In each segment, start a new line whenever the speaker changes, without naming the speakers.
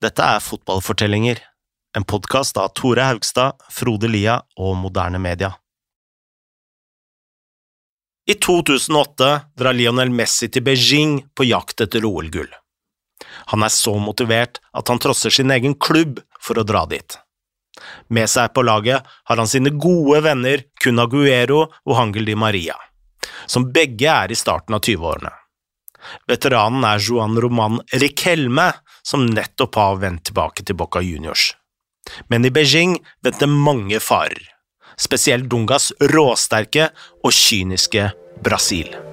Dette er Fotballfortellinger, en podkast av Tore Haugstad, Frode Lia og Moderne Media. I 2008 drar Lionel Messi til Beijing på jakt etter OL-gull. Han er så motivert at han trosser sin egen klubb for å dra dit. Med seg på laget har han sine gode venner Kun Aguero og Hangel Di Maria, som begge er i starten av 20-årene. Veteranen er Juan Roman Riquelme, som nettopp har vendt tilbake til Boca Juniors. Men i Beijing venter mange farer, spesielt Dungas råsterke og kyniske Brasil.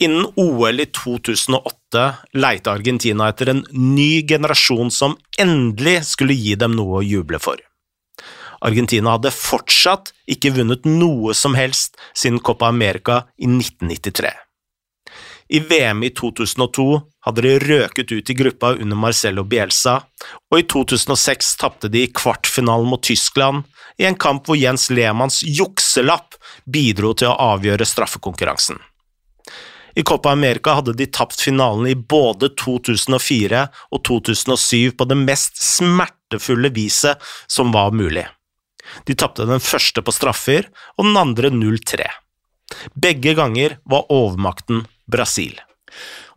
Innen OL i 2008 leita Argentina etter en ny generasjon som endelig skulle gi dem noe å juble for. Argentina hadde fortsatt ikke vunnet noe som helst siden Copa America i 1993. I VM i 2002 hadde de røket ut i gruppa under Marcello Bielsa, og i 2006 tapte de i kvartfinalen mot Tyskland i en kamp hvor Jens Lehmanns jukselapp bidro til å avgjøre straffekonkurransen. I Copa America hadde de tapt finalen i både 2004 og 2007 på det mest smertefulle viset som var mulig. De tapte den første på straffer og den andre 0-3. Begge ganger var overmakten Brasil.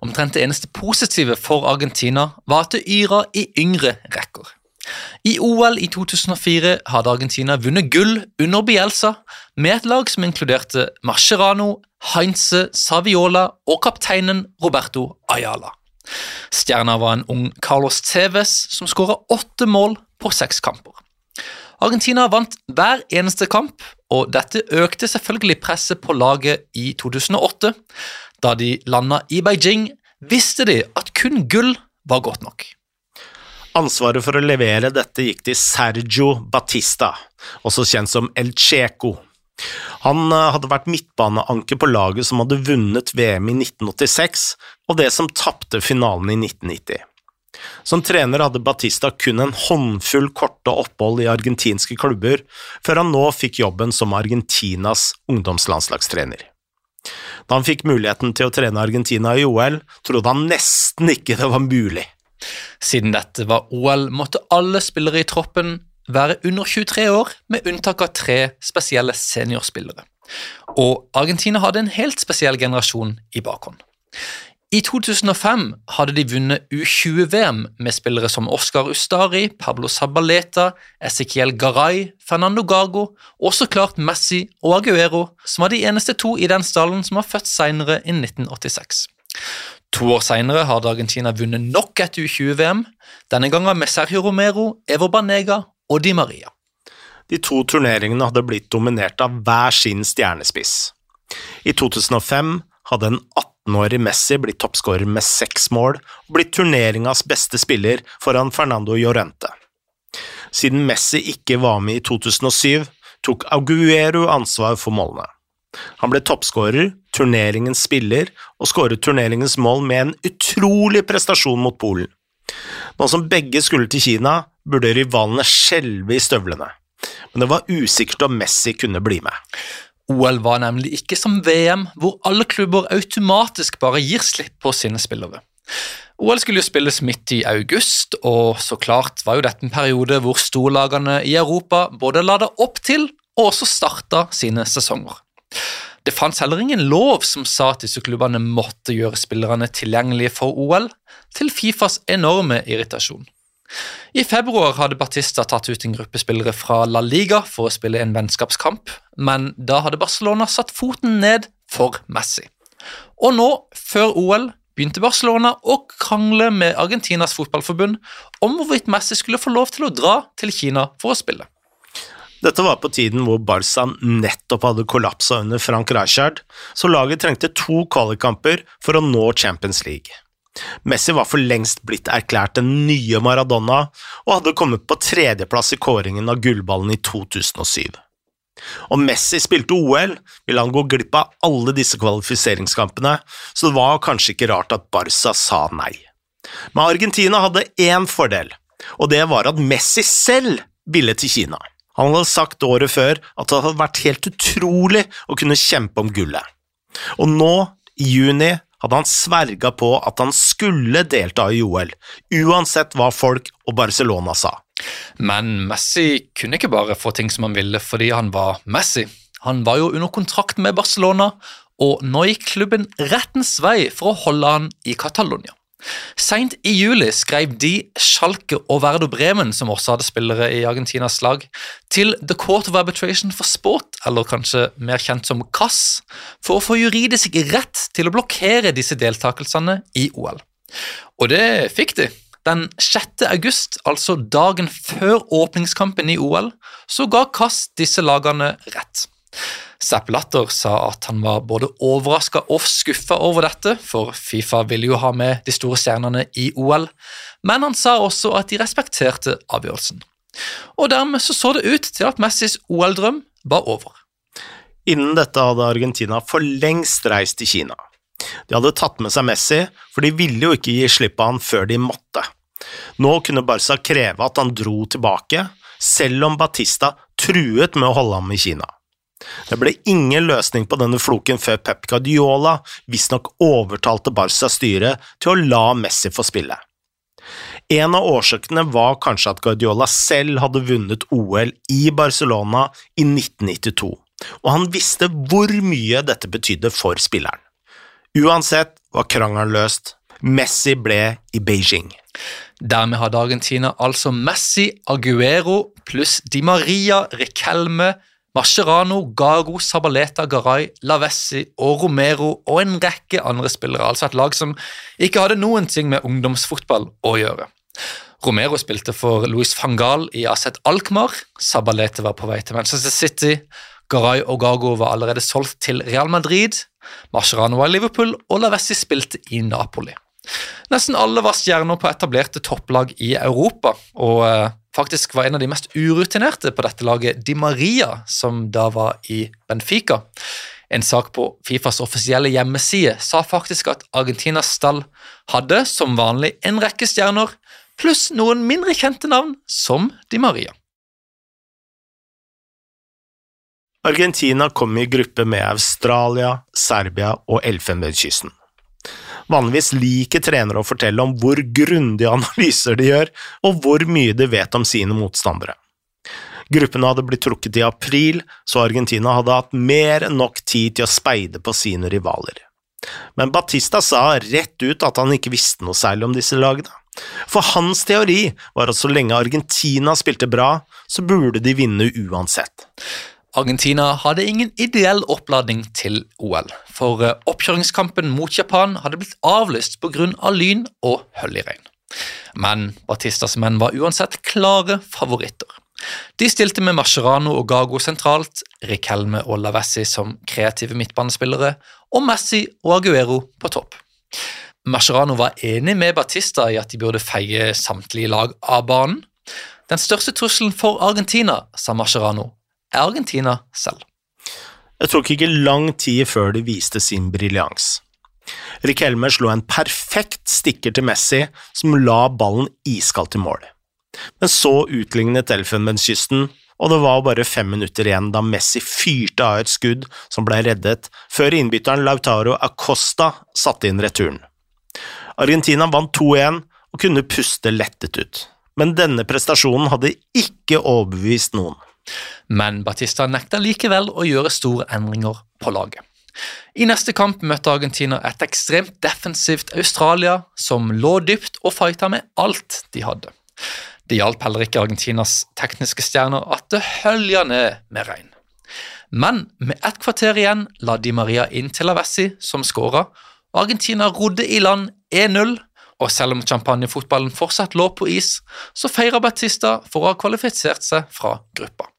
Omtrent det eneste positive for Argentina var at det yra i yngre rekker. I OL i 2004 hadde Argentina vunnet gull under Bielsa med et lag som inkluderte Mascherano, Heinze Saviola og kapteinen Roberto Ayala. Stjerna var en ung Carlos Tevez som skåra åtte mål på seks kamper. Argentina vant hver eneste kamp, og dette økte selvfølgelig presset på laget i 2008. Da de landa i Beijing, visste de at kun gull var godt nok.
Ansvaret for å levere dette gikk til Sergio Batista, også kjent som El Checo. Han eh, hadde vært midtbaneanker på laget som hadde vunnet VM i 1986, og det som tapte finalen i 1990. Som trener hadde Batista kun en håndfull korte opphold i argentinske klubber, før han nå fikk jobben som Argentinas ungdomslandslagstrener. Da han fikk muligheten til å trene Argentina i OL, trodde han nesten ikke det var mulig.
Siden dette var OL, måtte alle spillere i troppen være under 23 år, med unntak av tre spesielle seniorspillere. Og Argentina hadde en helt spesiell generasjon i bakhånd. I 2005 hadde de vunnet U20-VM med spillere som Oscar Ustari, Pablo Sabaleta, Ezequiel Garay, Fernando Gago og så klart Messi og Aguero, som var de eneste to i den stallen som var født senere i 1986. To år senere hadde Argentina vunnet nok et U20-VM, denne gangen med Sergio Romero, Evo Banega og Di Maria.
De to turneringene hadde blitt dominert av hver sin stjernespiss. I 2005 hadde en 18-årig Messi blitt toppskårer med seks mål og blitt turneringas beste spiller foran Fernando Llorente. Siden Messi ikke var med i 2007, tok Aguero ansvar for målene. Han ble toppskårer, turneringens spiller og skåret turneringens mål med en utrolig prestasjon mot Polen. Nå som begge skulle til Kina, burde rivalene skjelve i støvlene, men det var usikkert om Messi kunne bli med.
OL var nemlig ikke som VM, hvor alle klubber automatisk bare gir slipp på sine spillere. OL skulle jo spilles midt i august, og så klart var jo dette en periode hvor storlagene i Europa både la det opp til og også starta sine sesonger. Det fantes heller ingen lov som sa at disse klubbene måtte gjøre spillerne tilgjengelige for OL, til Fifas enorme irritasjon. I februar hadde Batista tatt ut en gruppe spillere fra La Liga for å spille en vennskapskamp, men da hadde Barcelona satt foten ned for Messi. Og nå, før OL, begynte Barcelona å krangle med Argentinas fotballforbund om hvorvidt Messi skulle få lov til å dra til Kina for å spille.
Dette var på tiden hvor Barca nettopp hadde kollapsa under Frank Rijkaard, så laget trengte to kvalikkamper for å nå Champions League. Messi var for lengst blitt erklært den nye Maradona, og hadde kommet på tredjeplass i kåringen av gullballen i 2007. Om Messi spilte OL, ville han gå glipp av alle disse kvalifiseringskampene, så det var kanskje ikke rart at Barca sa nei. Men Argentina hadde én fordel, og det var at Messi selv ville til Kina. Han hadde sagt året før at det hadde vært helt utrolig å kunne kjempe om gullet. Og nå, i juni, hadde han sverga på at han skulle delta i OL, uansett hva folk og Barcelona sa.
Men Messi kunne ikke bare få ting som han ville fordi han var Messi. Han var jo under kontrakt med Barcelona, og nå gikk klubben rettens vei for å holde han i Catalonia. Seint i juli skrev de Schalke og Verdo Bremen, som også hadde spillere i Argentinas lag, til The Court of Arbitration for Sport, eller kanskje mer kjent som CAS, for å få juridisk rett til å blokkere disse deltakelsene i OL. Og det fikk de. Den 6. august, altså dagen før åpningskampen i OL, så ga CAS disse lagene rett. Sepp Latter sa at han var både overraska og skuffa over dette, for Fifa ville jo ha med de store stjernene i OL, men han sa også at de respekterte avgjørelsen. Og dermed så, så det ut til at Messis OL-drøm var over.
Innen dette hadde Argentina for lengst reist til Kina. De hadde tatt med seg Messi, for de ville jo ikke gi slipp på han før de måtte. Nå kunne Barca kreve at han dro tilbake, selv om Batista truet med å holde ham i Kina. Det ble ingen løsning på denne floken før Pep Guardiola visstnok overtalte Barcas styre til å la Messi få spille. En av årsakene var kanskje at Guardiola selv hadde vunnet OL i Barcelona i 1992, og han visste hvor mye dette betydde for spilleren. Uansett var krangelen løst, Messi ble i Beijing.
Dermed hadde Argentina altså Messi, Aguero pluss Di Maria, Riquelme, Mascherano, Gago, Sabaleta, Garay, Lavessi og Romero og en rekke andre spillere, altså et lag som ikke hadde noen ting med ungdomsfotball å gjøre. Romero spilte for Luis Fangal i Aset Alkmaar, Sabalete var på vei til Manchester City, Garay og Gago var allerede solgt til Real Madrid, Mascherano var i Liverpool, og Lavessi spilte i Napoli. Nesten alle var stjerner på etablerte topplag i Europa, og eh, faktisk var en av de mest urutinerte på dette laget Di Maria, som da var i Benfica. En sak på Fifas offisielle hjemmeside sa faktisk at Argentinas stall hadde som vanlig en rekke stjerner, pluss noen mindre kjente navn, som Di Maria.
Argentina kom i gruppe med Australia, Serbia og Elfenbenskysten. Vanligvis liker trenere å fortelle om hvor grundige analyser de gjør, og hvor mye de vet om sine motstandere. Gruppene hadde blitt trukket i april, så Argentina hadde hatt mer enn nok tid til å speide på sine rivaler. Men Batista sa rett ut at han ikke visste noe særlig om disse lagene. For hans teori var at så lenge Argentina spilte bra, så burde de vinne uansett.
Argentina hadde ingen ideell oppladning til OL, for eh, oppkjøringskampen mot Japan hadde blitt avlyst pga. Av lyn og i regn. Men Batistas menn var uansett klare favoritter. De stilte med Mascherano og Gago sentralt, Riquelme og Lavessi som kreative midtbanespillere, og Messi og Aguero på topp. Mascherano var enig med Batista i at de burde feie samtlige lag av banen. Den største trusselen for Argentina, sa Mascherano, er Argentina selv.
Det tok ikke lang tid før de viste sin briljans. Riquelme slo en perfekt stikker til Messi, som la ballen iskaldt i mål. Men så utlignet Elfenbenskysten, og det var bare fem minutter igjen da Messi fyrte av et skudd som ble reddet, før innbytteren Lautaro Acosta satte inn returen. Argentina vant 2-1 og kunne puste lettet ut, men denne prestasjonen hadde ikke overbevist noen
men Batista nekta likevel å gjøre store endringer på laget. I neste kamp møtte Argentina et ekstremt defensivt Australia som lå dypt og fighta med alt de hadde. Det hjalp heller ikke Argentinas tekniske stjerner at det hølja ned med regn. Men med ett kvarter igjen la Di Maria inn til Avessi, som skåra, og Argentina rodde i land 1-0. Og selv om champagnefotballen fortsatt lå på is, så feira Batista for å ha kvalifisert seg fra gruppa.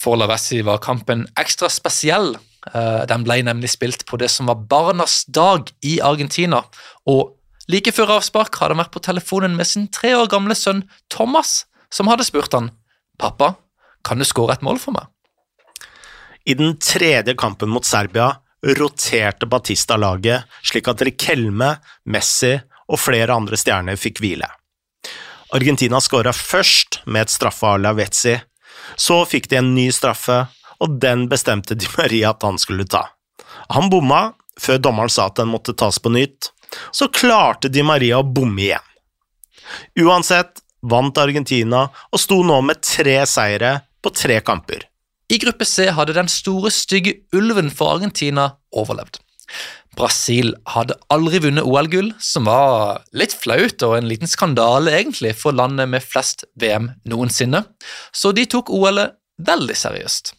For Lavessi var kampen ekstra spesiell. Eh, den ble nemlig spilt på det som var barnas dag i Argentina. Og like før avspark hadde han vært på telefonen med sin tre år gamle sønn Thomas, som hadde spurt han «Pappa, kan du skåre et mål for meg?»
I den tredje kampen mot Serbia roterte Batista laget slik at Rikelme, Messi og flere andre stjerner fikk hvile. Argentina skåra først med et straffe av Lavezzi, så fikk de en ny straffe, og den bestemte Di Maria at han skulle ta. Han bomma før dommeren sa at den måtte tas på nytt, så klarte Di Maria å bomme igjen. Uansett vant Argentina og sto nå med tre seire på tre kamper.
I gruppe C hadde den store, stygge ulven for Argentina overlevd. Brasil hadde aldri vunnet OL-gull, som var litt flaut og en liten skandale egentlig for landet med flest VM noensinne, så de tok OL-et veldig seriøst.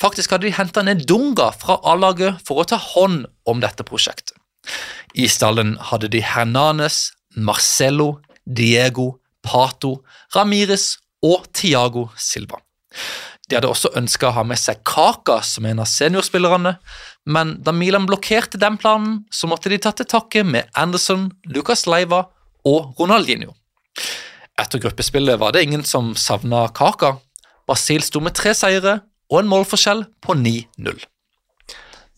Faktisk hadde de henta ned Dunga fra A-laget for å ta hånd om dette prosjektet. I stallen hadde de Hernanes, Marcello, Diego, Pato, Ramires og Tiago Silva. De hadde også ønska å ha med seg Kaka som en av seniorspillerne, men da Milan blokkerte den planen, så måtte de ta til takke med Anderson, Lucas Leiva og Ronaldinho. Etter gruppespillet var det ingen som savna Kaka. Brasil sto med tre seire og en målforskjell på 9-0.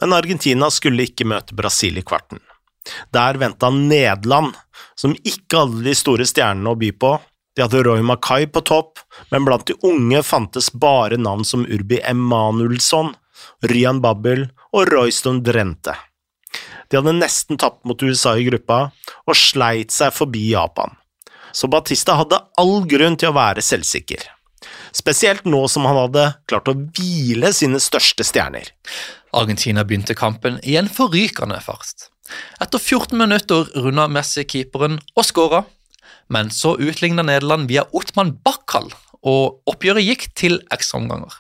Men Argentina skulle ikke møte Brasil i kvarten. Der venta Nederland, som ikke hadde de store stjernene å by på. De hadde Roy Mackay på topp, men blant de unge fantes bare navn som Urbi Emanuelsson, Ryan Babbel og Royston Drente. De hadde nesten tapt mot USA i gruppa, og sleit seg forbi Japan. Så Batista hadde all grunn til å være selvsikker. Spesielt nå som han hadde klart å hvile sine største stjerner.
Argentina begynte kampen i en forrykende fart. Etter 14 minutter runda Messi keeperen og skåra, men så utligna Nederland via Otman Bakkal, og oppgjøret gikk til ekstraomganger.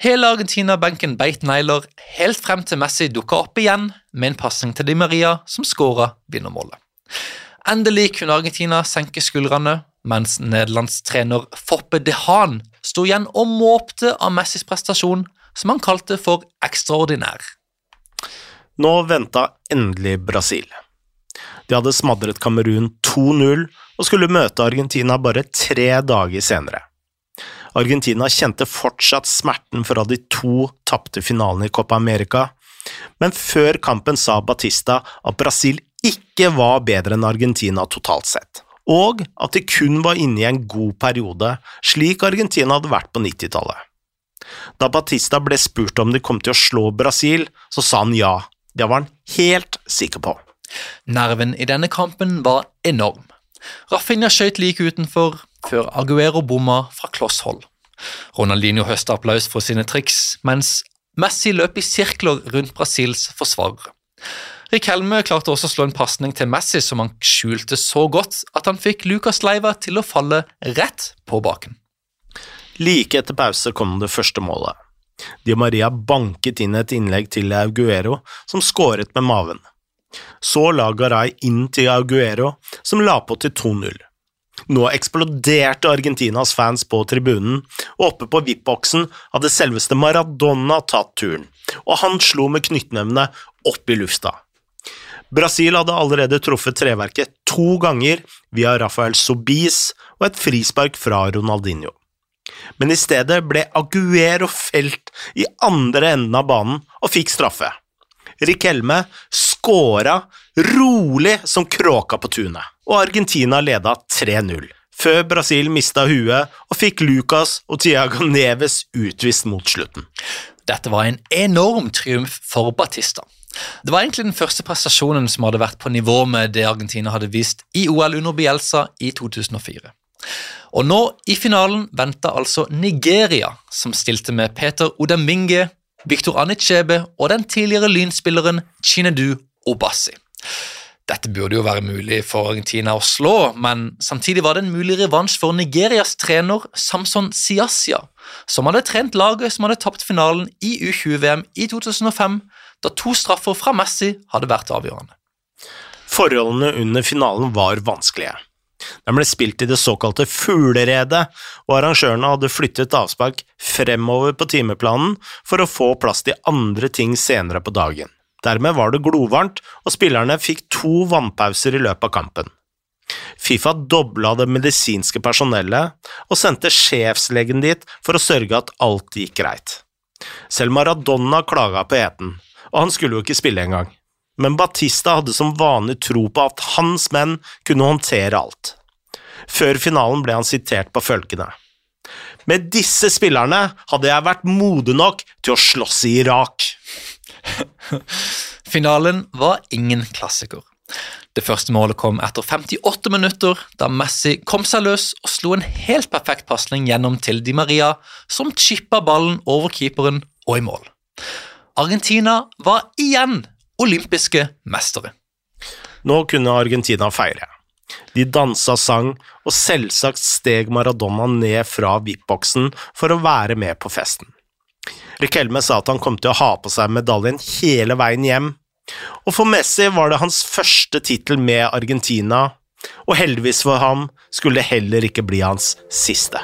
Hele Argentina-benken beit negler helt frem til Messi dukka opp igjen med en pasning til Di Maria, som skåra vinnermålet. Endelig kunne Argentina senke skuldrene, mens Nederlands trener Foppe de Haan sto igjen og måpte av Messis prestasjon, som han kalte for ekstraordinær.
Nå venta endelig Brasil. De hadde smadret Kamerun 2-0 og skulle møte Argentina bare tre dager senere. Argentina kjente fortsatt smerten fra de to tapte finalene i Copa America, men før kampen sa Batista at Brasil ikke var bedre enn Argentina totalt sett, og at de kun var inne i en god periode, slik Argentina hadde vært på 90-tallet. Da Batista ble spurt om de kom til å slå Brasil, så sa han ja, det var han helt sikker på.
Nerven i denne kampen var enorm. Rafinha skøyt like utenfor, før Aguero bomma fra kloss hold. Ronaldinho høsta applaus for sine triks, mens Messi løp i sirkler rundt Brasils forsvarere. Rikelme klarte også å slå en pasning til Messi som han skjulte så godt at han fikk Lucas Leiva til å falle rett på baken.
Like etter pause kom det første målet. Di Maria banket inn et innlegg til Auguero, som skåret med maven. Så la Garay inn til Aguero, som la på til 2-0. Nå eksploderte Argentinas fans på tribunen, og oppe på VIP-boksen hadde selveste Maradona tatt turen, og han slo med knyttnevene opp i lufta. Brasil hadde allerede truffet treverket to ganger via Rafael Sobis og et frispark fra Ronaldinho. Men i stedet ble Aguero felt i andre enden av banen og fikk straffe. Rikelme skåra rolig som kråka på tunet, og Argentina leda 3-0, før Brasil mista huet og fikk Lucas og Tiago Neves utvist mot slutten.
Dette var en enorm triumf for Batista. Det var egentlig den første prestasjonen som hadde vært på nivå med det Argentina hadde vist i OL under Bielsa i 2004. Og nå, i finalen, venta altså Nigeria, som stilte med Peter Odeminge, Victor Anichebe og den tidligere lynspilleren Chinedu Obasi. Dette burde jo være mulig for Argentina å slå, men samtidig var det en mulig revansj for Nigerias trener Samson Siasia, som hadde trent laget som hadde tapt finalen i U20-VM i 2005, da to straffer fra Messi hadde vært avgjørende.
Forholdene under finalen var vanskelige. Den ble spilt i det såkalte fugleredet, og arrangørene hadde flyttet avspark fremover på timeplanen for å få plass til andre ting senere på dagen. Dermed var det glovarmt, og spillerne fikk to vannpauser i løpet av kampen. Fifa dobla det medisinske personellet og sendte sjefslegen dit for å sørge at alt gikk greit. Selv Maradona klaga på eten, og han skulle jo ikke spille engang. Men Batista hadde som vanlig tro på at hans menn kunne håndtere alt. Før finalen ble han sitert på følgende. Med disse spillerne hadde jeg vært modig nok til å slåss i Irak.
Finalen var ingen klassiker. Det første målet kom etter 58 minutter, da Messi kom seg løs og slo en helt perfekt pasning gjennom til Di Maria, som chippa ballen over keeperen og i mål. Argentina var igjen olympiske mestere.
Nå kunne Argentina feire. De dansa sang, og selvsagt steg Maradona ned fra VIP-boksen for å være med på festen. Riquelme sa at han kom til å ha på seg medaljen hele veien hjem, og for Messi var det hans første tittel med Argentina, og heldigvis for ham skulle det heller ikke bli hans siste.